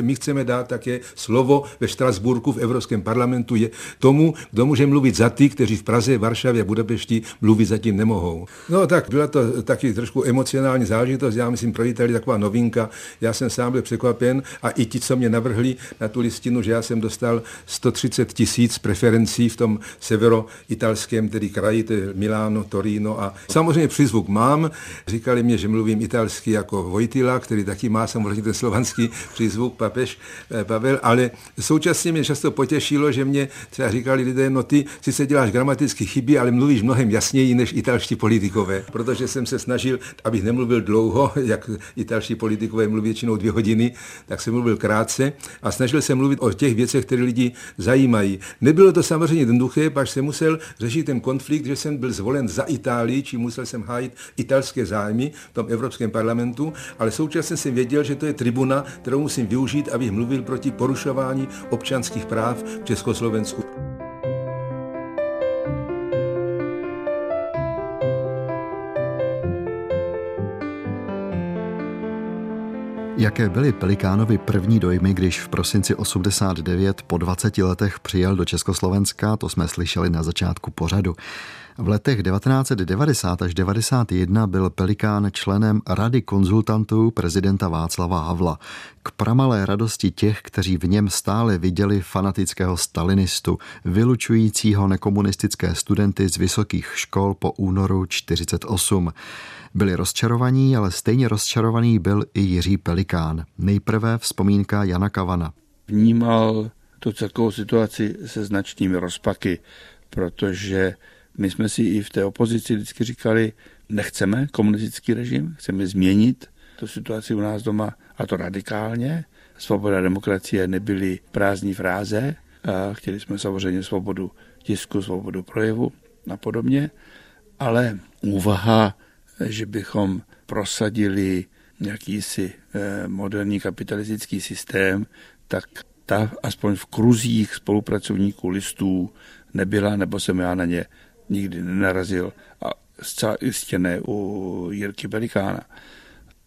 Speaker 8: my chceme dát také slovo ve Štrasburku v Evropském parlamentu. Je tomu, kdo může mluvit za ty, kteří v Praze, Varšavě, Budapešti mluvit zatím nemohou. No tak byla to taky trošku emocionální záležitost, já myslím pro Itálii taková novinka, já jsem sám byl překvapen a i ti, co mě navrhli na tu listinu, že já jsem dostal 130 tisíc preferencí v tom severo-italském, tedy kraji, to je Miláno, Torino a samozřejmě přízvuk mám, říkali mě, že mluvím italsky jako Vojtila, který taky má samozřejmě ten slovanský přízvuk papež eh, Pavel, ale současně mě často potěšilo, že mě třeba říkali lidé, no ty sice děláš gramatické chyby, ale mluvíš mnohem jasněji než italští politikové, protože jsem se snažil, abych nemluvil dlouho, *laughs* jak italští politikové mluví většinou dvě hodiny, tak jsem mluvil krátce a snažil se mluvit o těch věcech, které lidi zajímají. Nebylo to samozřejmě jednoduché, pak jsem musel řešit ten konflikt, že jsem byl zvolen za Itálii, či musel jsem hájit italské zájmy v tom Evropském parlamentu ale současně jsem věděl, že to je tribuna, kterou musím využít, abych mluvil proti porušování občanských práv v Československu.
Speaker 1: Jaké byly Pelikánovi první dojmy, když v prosinci 89 po 20 letech přijel do Československa, to jsme slyšeli na začátku pořadu. V letech 1990 až 1991 byl Pelikán členem Rady konzultantů prezidenta Václava Havla. K pramalé radosti těch, kteří v něm stále viděli fanatického stalinistu, vylučujícího nekomunistické studenty z vysokých škol po únoru 48. Byli rozčarovaní, ale stejně rozčarovaný byl i Jiří Pelikán. Nejprve vzpomínka Jana Kavana.
Speaker 7: Vnímal tu celkovou situaci se značnými rozpaky, protože my jsme si i v té opozici vždycky říkali, nechceme komunistický režim, chceme změnit tu situaci u nás doma, a to radikálně. Svoboda demokracie nebyly prázdní fráze, a chtěli jsme samozřejmě svobodu tisku, svobodu projevu a podobně, ale úvaha, že bychom prosadili jakýsi eh, moderní kapitalistický systém, tak ta aspoň v kruzích spolupracovníků listů nebyla, nebo jsem já na ně nikdy nenarazil. A zcela jistě ne u Jirky Pelikána.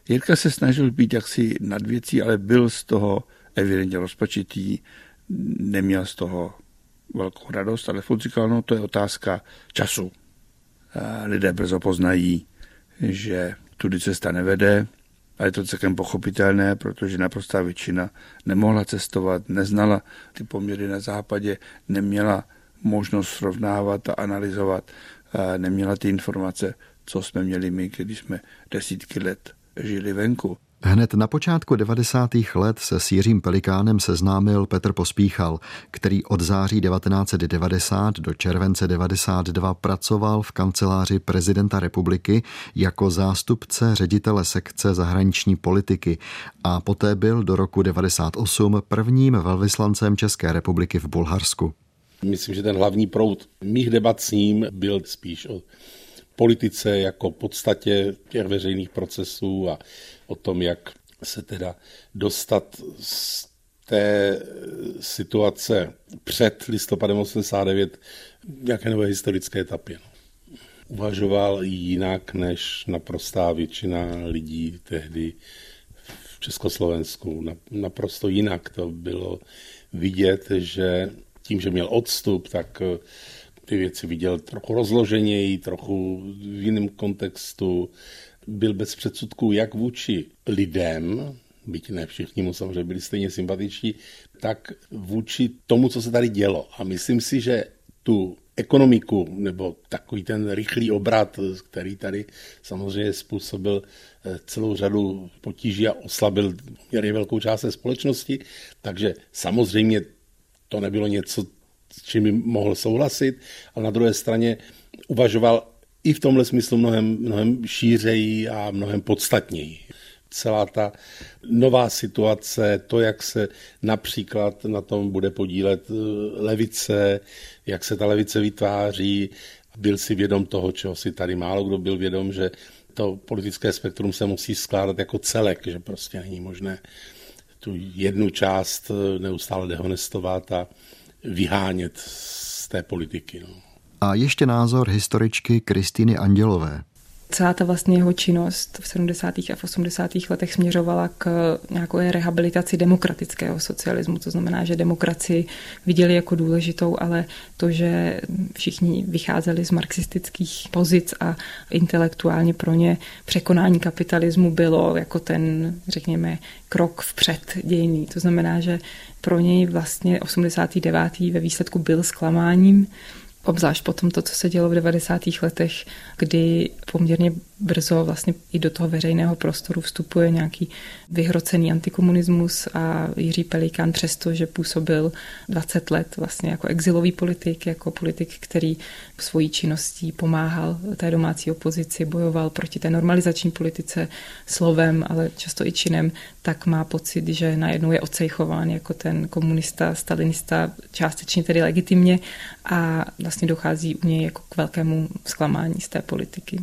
Speaker 7: Jirka se snažil být jaksi nad věcí, ale byl z toho evidentně rozpačitý, neměl z toho velkou radost, ale furt říkal, no to je otázka času. A lidé brzo poznají, že tudy cesta nevede, a je to celkem pochopitelné, protože naprostá většina nemohla cestovat, neznala ty poměry na západě, neměla možnost srovnávat a analyzovat, a neměla ty informace, co jsme měli my, když jsme desítky let žili venku.
Speaker 1: Hned na počátku 90. let se s Jiřím Pelikánem seznámil Petr Pospíchal, který od září 1990 do července 92 pracoval v kanceláři prezidenta republiky jako zástupce ředitele sekce zahraniční politiky a poté byl do roku 98 prvním velvyslancem České republiky v Bulharsku.
Speaker 14: Myslím, že ten hlavní proud mých debat s ním byl spíš o politice jako podstatě těch veřejných procesů a o tom, jak se teda dostat z té situace před listopadem 89 nějaké nové historické etapě. No. Uvažoval jinak než naprostá většina lidí tehdy v Československu. Naprosto jinak to bylo vidět, že tím, že měl odstup, tak ty věci viděl trochu rozloženěji, trochu v jiném kontextu. Byl bez předsudků jak vůči lidem, byť ne všichni mu samozřejmě byli stejně sympatičtí, tak vůči tomu, co se tady dělo. A myslím si, že tu ekonomiku, nebo takový ten rychlý obrat, který tady samozřejmě způsobil eh, celou řadu potíží a oslabil poměrně velkou část společnosti, takže samozřejmě to nebylo něco, s čím by mohl souhlasit, ale na druhé straně uvažoval i v tomhle smyslu mnohem, mnohem šířeji a mnohem podstatněji. Celá ta nová situace, to, jak se například na tom bude podílet eh, levice, jak se ta levice vytváří, byl si vědom toho, čeho si tady málo kdo byl vědom, že to politické spektrum se musí skládat jako celek, že prostě není možné tu jednu část eh, neustále dehonestovat a vyhánět z té politiky. No.
Speaker 1: A ještě názor historičky Kristýny Andělové
Speaker 5: celá ta vlastně jeho činnost v 70. a v 80. letech směřovala k nějaké rehabilitaci demokratického socialismu. To znamená, že demokracii viděli jako důležitou, ale to, že všichni vycházeli z marxistických pozic a intelektuálně pro ně překonání kapitalismu bylo jako ten, řekněme, krok vpřed dějný. To znamená, že pro něj vlastně 89. ve výsledku byl zklamáním, obzvlášť potom to, co se dělo v 90. letech, kdy poměrně brzo vlastně i do toho veřejného prostoru vstupuje nějaký vyhrocený antikomunismus a Jiří Pelikán přesto, že působil 20 let vlastně jako exilový politik, jako politik, který svojí činností pomáhal té domácí opozici, bojoval proti té normalizační politice slovem, ale často i činem, tak má pocit, že najednou je ocejchován jako ten komunista, stalinista, částečně tedy legitimně a vlastně dochází u něj jako k velkému zklamání z té politiky.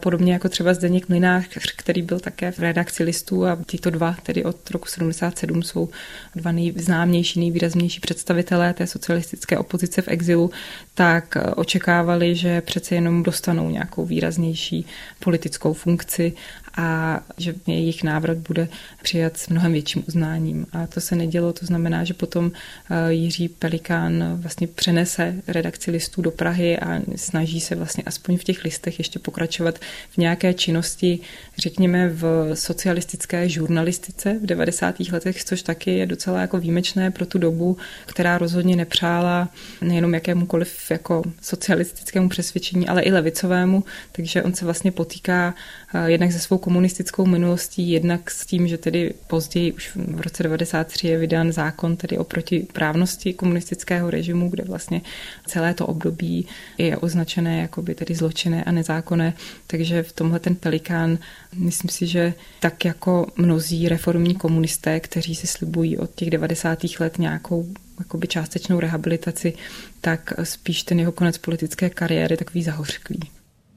Speaker 5: Podobně jako třeba Zdeněk Mlinář, který byl také v redakci listů a tyto dva, tedy od roku 77, jsou dva nejznámější, nejvýraznější představitelé té socialistické opozice v exilu, tak očekávali, že přece jenom dostanou nějakou výraznější politickou funkci a že jejich návrat bude přijat s mnohem větším uznáním. A to se nedělo, to znamená, že potom eh, Jiří Pelikán vlastně přenese redakci listů do Prahy a snaží se vlastně aspoň v těch listech ještě pokračovat v nějaké činnosti, řekněme v socialistické žurnalistice v 90. letech, což taky je docela jako výjimečné pro tu dobu, která rozhodně nepřála nejenom jakémukoliv jako socialistickému přesvědčení, ale i levicovému, takže on se vlastně potýká eh, jednak se svou komunistickou minulostí, jednak s tím, že tedy později už v roce 93 je vydán zákon tedy o protiprávnosti komunistického režimu, kde vlastně celé to období je označené jako by tedy zločinné a nezákonné, takže v tomhle ten pelikán, myslím si, že tak jako mnozí reformní komunisté, kteří si slibují od těch 90. let nějakou jakoby částečnou rehabilitaci, tak spíš ten jeho konec politické kariéry takový zahořklý.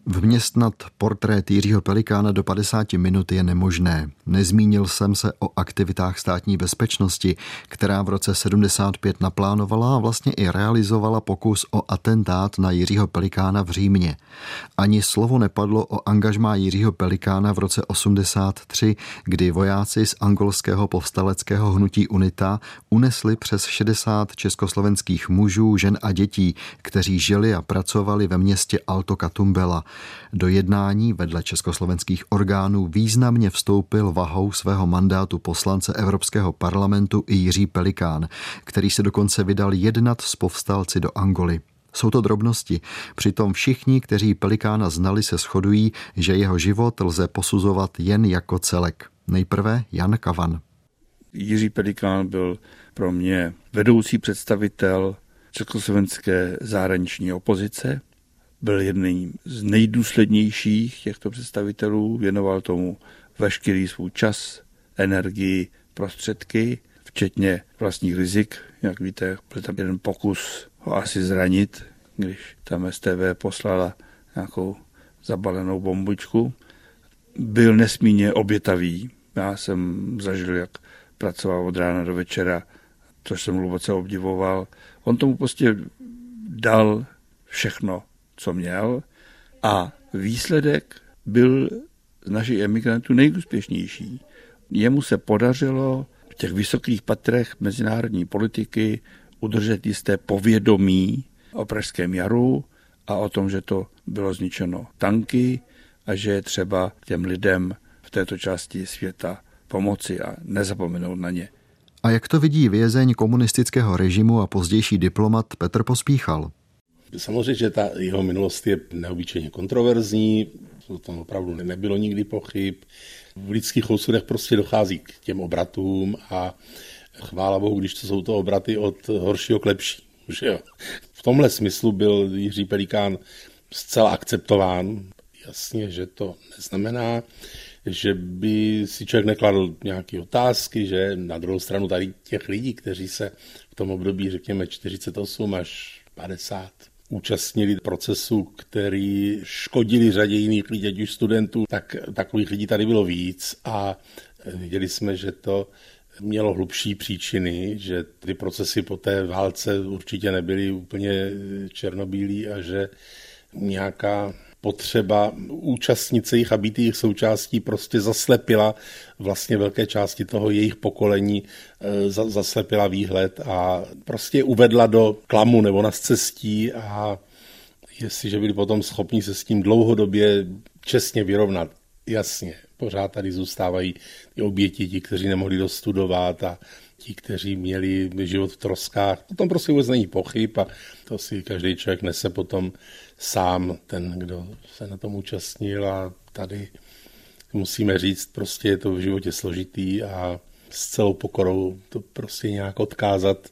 Speaker 1: Vměstnat portrét Jiřího Pelikána do 50 minut je nemožné. Nezmínil jsem se o aktivitách státní bezpečnosti, která v roce 75 naplánovala a vlastně i realizovala pokus o atentát na Jiřího Pelikána v Římě. Ani slovo nepadlo o angažmá Jiřího Pelikána v roce 83, kdy vojáci z angolského povstaleckého hnutí UNITA unesli přes 60 československých mužů, žen a dětí, kteří žili a pracovali ve městě Alto Catumbela. Do jednání vedle československých orgánů významně vstoupil vahou svého mandátu poslance Evropského parlamentu i Jiří Pelikán, který se dokonce vydal jednat s povstalci do Angoly. Jsou to drobnosti. Přitom všichni, kteří Pelikána znali, se shodují, že jeho život lze posuzovat jen jako celek. Nejprve Jan Kavan.
Speaker 7: Jiří Pelikán byl pro mě vedoucí představitel československé zahraniční opozice byl jedním z nejdůslednějších těchto představitelů, věnoval tomu veškerý svůj čas, energii, prostředky, včetně vlastních rizik. Jak víte, byl tam jeden pokus ho asi zranit, když tam STV poslala nějakou zabalenou bombičku. Byl nesmírně obětavý. Já jsem zažil, jak pracoval od rána do večera, což jsem hluboce obdivoval. On tomu prostě dal všechno, co měl a výsledek byl z našich emigrantů nejúspěšnější. Jemu se podařilo v těch vysokých patrech mezinárodní politiky udržet jisté povědomí o Pražském jaru a o tom, že to bylo zničeno tanky a že je třeba těm lidem v této části světa pomoci a nezapomenout na ně.
Speaker 1: A jak to vidí vězeň komunistického režimu a pozdější diplomat Petr Pospíchal?
Speaker 14: Samozřejmě, že ta jeho minulost je neobyčejně kontroverzní, o tom opravdu nebylo nikdy pochyb. V lidských osudech prostě dochází k těm obratům a chvála Bohu, když to jsou to obraty od horšího k lepší. Že jo? V tomhle smyslu byl Jiří Pelikán zcela akceptován. Jasně, že to neznamená, že by si člověk nekladl nějaké otázky, že na druhou stranu tady těch lidí, kteří se v tom období, řekněme 48 až 50, účastnili procesu, který škodili řadě jiných lidí, ať už studentů, tak takových lidí tady bylo víc a viděli jsme, že to mělo hlubší příčiny, že ty procesy po té válce určitě nebyly úplně černobílí a že nějaká potřeba účastnit se jich a být jejich součástí prostě zaslepila vlastně velké části toho jejich pokolení, e, zaslepila výhled a prostě uvedla do klamu nebo na cestí a jestliže byli potom schopni se s tím dlouhodobě čestně vyrovnat, jasně, pořád tady zůstávají ty oběti, ti, kteří nemohli dostudovat a ti, kteří měli život v troskách. O tom prostě vůbec není pochyb a to si každý člověk nese potom sám, ten, kdo se na tom účastnil a tady musíme říct, prostě je to v životě složitý a s celou pokorou to prostě nějak odkázat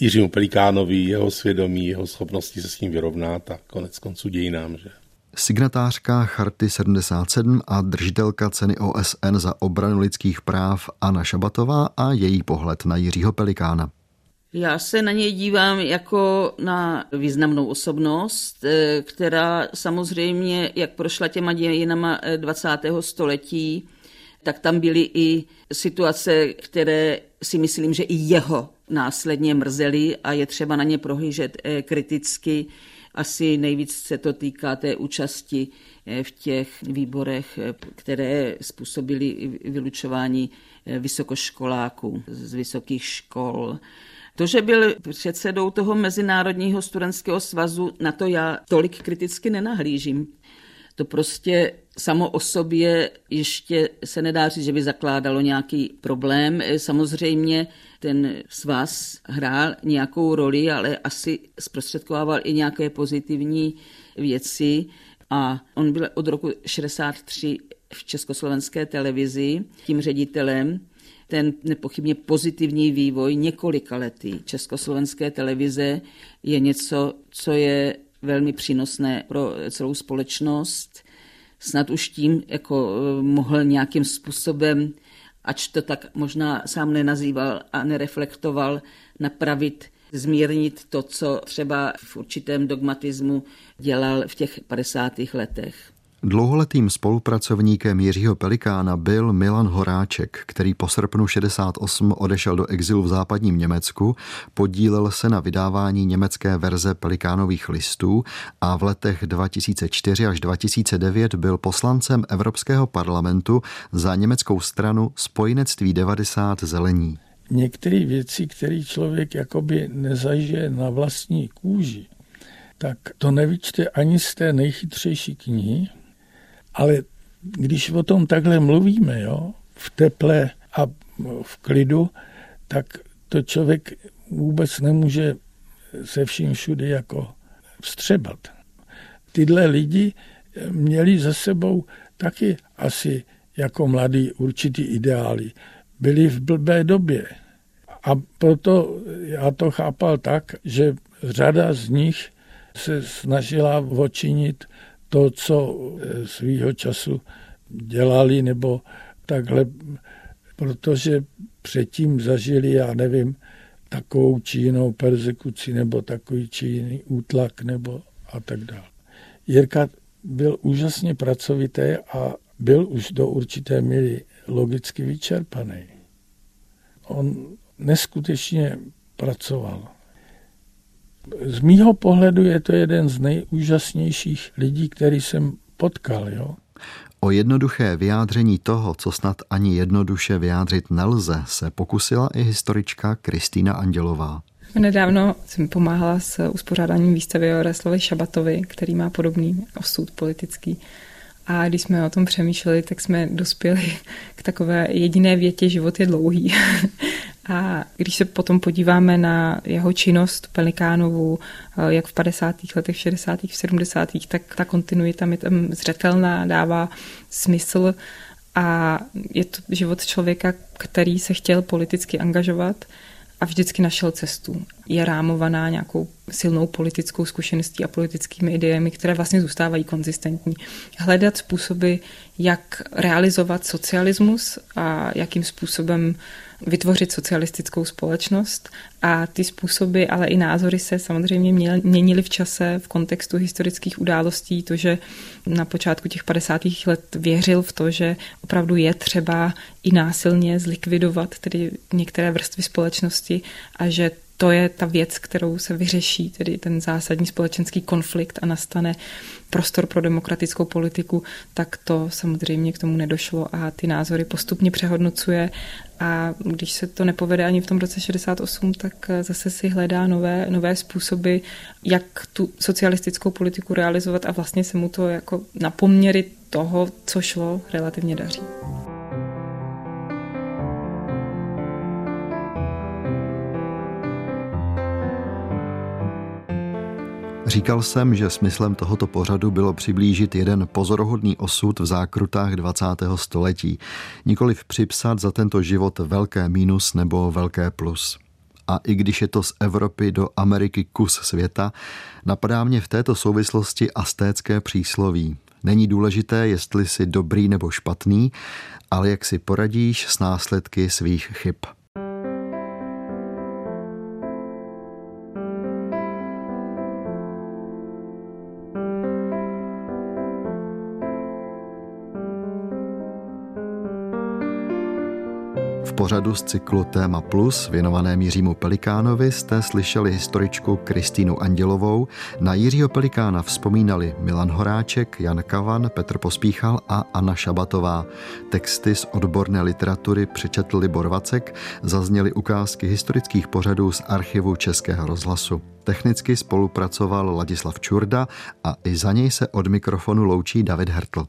Speaker 14: Jiřímu Pelikánovi, jeho svědomí, jeho schopnosti se s tím vyrovnat a konec konců dějinám. Že?
Speaker 1: Signatářka Charty 77 a držitelka ceny OSN za obranu lidských práv Anna Šabatová a její pohled na Jiřího Pelikána.
Speaker 13: Já se na něj dívám jako na významnou osobnost, eh, která samozřejmě, jak prošla těma dějinama 20. Eh, století, tak tam byly i situace, které si myslím, že i jeho následně mrzely a je třeba na ně prohlížet eh, kriticky. Asi nejvíc se to týká té účasti v těch výborech, které způsobily vylučování vysokoškoláků z vysokých škol. To, že byl předsedou toho Mezinárodního studentského svazu, na to já tolik kriticky nenahlížím. To prostě samo o sobě ještě se nedá říct, že by zakládalo nějaký problém. Samozřejmě ten svaz hrál nějakou roli, ale asi zprostředkovával i nějaké pozitivní věci. A on byl od roku 63 v československé televizi tím ředitelem. Ten nepochybně pozitivní vývoj několika lety československé televize je něco, co je velmi přínosné pro celou společnost. Snad už tím jako eh, mohl nějakým způsobem, ač to tak možná sám nenazýval a nereflektoval, napravit zmírnit to, co třeba v určitém dogmatismu dělal v těch 50. letech.
Speaker 1: Dlouholetým spolupracovníkem Jiřího Pelikána byl Milan Horáček, který po srpnu 68 odešel do exilu v západním Německu, podílel se na vydávání německé verze Pelikánových listů a v letech 2004 až 2009 byl poslancem Evropského parlamentu za německou stranu Spojenectví 90 zelení.
Speaker 15: Některé věci, které člověk jakoby nezažije na vlastní kůži, tak to nevyčte ani z té nejchytřejší knihy, ale když o tom takhle mluvíme, jo, v teple a v klidu, tak to člověk vůbec nemůže se vším všude jako vstřebat. Tyhle lidi měli za sebou taky asi jako mladí určitý ideály. Byli v blbé době. A proto já to chápal tak, že řada z nich se snažila očinit to, co eh, svýho času dělali, nebo takhle, protože předtím zažili, já nevím, takovou či jinou persekuci, nebo takový či jiný útlak, nebo a tak dále. Jirka byl úžasně pracovitý a byl už do určité míry logicky vyčerpaný. On neskutečně pracoval. Z mýho pohledu je to jeden z nejúžasnějších lidí, který jsem potkal. Jo?
Speaker 1: O jednoduché vyjádření toho, co snad ani jednoduše vyjádřit nelze, se pokusila i historička Kristýna Andělová.
Speaker 5: Nedávno jsem pomáhala s uspořádáním výstavy o Reslovi Šabatovi, který má podobný osud politický. A když jsme o tom přemýšleli, tak jsme dospěli *laughs* k takové jediné větě, život je dlouhý. *laughs* A když se potom podíváme na jeho činnost Pelikánovu, eh, jak v 50. letech, v 60. v 70. tak ta kontinuita mi tam zřetelná, dává smysl a je to život člověka, který se chtěl politicky angažovat a vždycky našel cestu. Je rámovaná nějakou silnou politickou zkušeností a politickými idejemi, které vlastně zůstávají konzistentní. Hledat způsoby, jak realizovat socialismus a jakým způsobem vytvořit socialistickou společnost a ty způsoby, ale i názory se samozřejmě měnily v čase v kontextu historických událostí. To, že na počátku těch 50. let věřil v to, že opravdu je třeba i násilně zlikvidovat tedy některé vrstvy společnosti a že to je ta věc, kterou se vyřeší, tedy ten zásadní společenský konflikt a nastane prostor pro demokratickou politiku, tak to samozřejmě k tomu nedošlo a ty názory postupně přehodnocuje a když se to nepovede ani v tom roce 68, tak zase si hledá nové, nové způsoby, jak tu socialistickou politiku realizovat a vlastně se mu to jako na poměry toho, co šlo, relativně daří.
Speaker 1: Říkal jsem, že smyslem tohoto pořadu bylo přiblížit jeden pozoruhodný osud v zákrutách 20. století, nikoliv připsat za tento život velké mínus nebo velké plus. A i když je to z Evropy do Ameriky kus světa, napadá mě v této souvislosti astécké přísloví. Není důležité, jestli jsi dobrý nebo špatný, ale jak si poradíš s následky svých chyb. Pořadu z cyklu Téma Plus, věnovaném Jiřímu Pelikánovi, jste slyšeli historičku Kristýnu Andělovou. Na Jiřího Pelikána vzpomínali Milan Horáček, Jan Kavan, Petr Pospíchal a Anna Šabatová. Texty z odborné literatury přečetl Libor Vacek, zazněly ukázky historických pořadů z archivu Českého rozhlasu. Technicky spolupracoval Ladislav Čurda a i za něj se od mikrofonu loučí David Hertl.